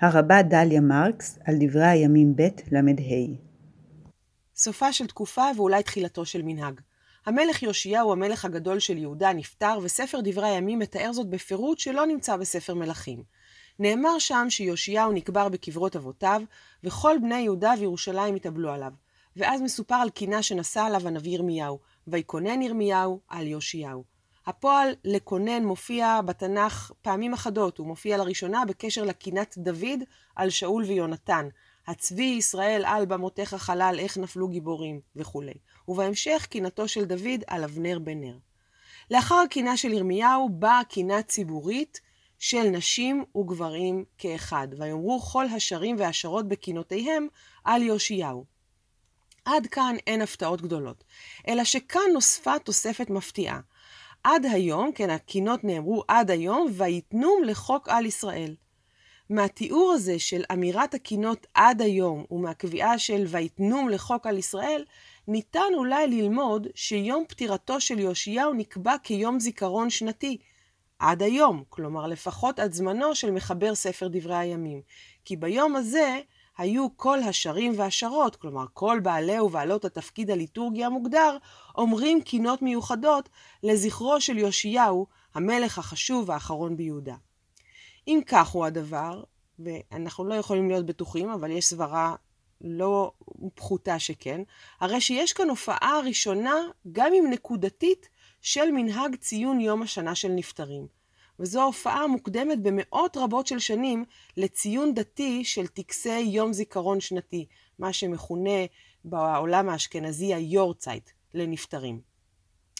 הרבה דליה מרקס על דברי הימים ב' ל"ה סופה של תקופה ואולי תחילתו של מנהג. המלך יאשיהו המלך הגדול של יהודה נפטר, וספר דברי הימים מתאר זאת בפירוט שלא נמצא בספר מלכים. נאמר שם שיאשיהו נקבר בקברות אבותיו, וכל בני יהודה וירושלים התאבלו עליו. ואז מסופר על קינה שנשא עליו הנביא ירמיהו, ויקונן ירמיהו על יאשיהו. הפועל לקונן מופיע בתנ"ך פעמים אחדות, הוא מופיע לראשונה בקשר לקינת דוד על שאול ויונתן. הצבי ישראל על במותיך חלל, איך נפלו גיבורים, וכולי. ובהמשך קינתו של דוד על אבנר בן נר. לאחר הקינה של ירמיהו באה קינה ציבורית של נשים וגברים כאחד, ויאמרו כל השרים והשרות בקינותיהם על יאשיהו. עד כאן אין הפתעות גדולות, אלא שכאן נוספה תוספת מפתיעה. עד היום, כן, הקינות נאמרו עד היום, ויתנום לחוק על ישראל. מהתיאור הזה של אמירת הקינות עד היום, ומהקביעה של ויתנום לחוק על ישראל, ניתן אולי ללמוד שיום פטירתו של יאשיהו נקבע כיום זיכרון שנתי. עד היום, כלומר לפחות עד זמנו של מחבר ספר דברי הימים. כי ביום הזה היו כל השרים והשרות, כלומר כל בעלי ובעלות התפקיד הליטורגי המוגדר, אומרים קינות מיוחדות לזכרו של יאשיהו, המלך החשוב האחרון ביהודה. אם כך הוא הדבר, ואנחנו לא יכולים להיות בטוחים, אבל יש סברה לא פחותה שכן, הרי שיש כאן הופעה ראשונה, גם אם נקודתית, של מנהג ציון יום השנה של נפטרים. וזו ההופעה המוקדמת במאות רבות של שנים לציון דתי של טקסי יום זיכרון שנתי, מה שמכונה בעולם האשכנזי היורצייט לנפטרים.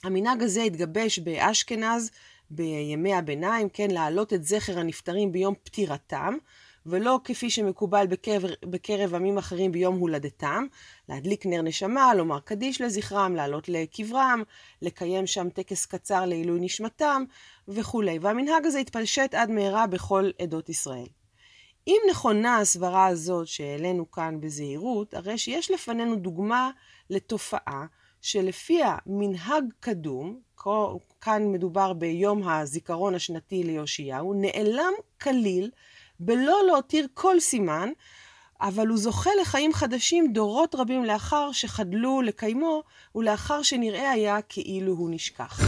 המנהג הזה התגבש באשכנז בימי הביניים, כן, להעלות את זכר הנפטרים ביום פטירתם, ולא כפי שמקובל בקרב, בקרב עמים אחרים ביום הולדתם, להדליק נר נשמה, לומר קדיש לזכרם, לעלות לקברם, לקיים שם טקס קצר לעילוי נשמתם וכולי. והמנהג הזה התפלשת עד מהרה בכל עדות ישראל. אם נכונה הסברה הזאת שהעלינו כאן בזהירות, הרי שיש לפנינו דוגמה לתופעה שלפיה מנהג קדום, כאן מדובר ביום הזיכרון השנתי ליאשיהו, נעלם כליל בלא להותיר כל סימן, אבל הוא זוכה לחיים חדשים דורות רבים לאחר שחדלו לקיימו, ולאחר שנראה היה כאילו הוא נשכח.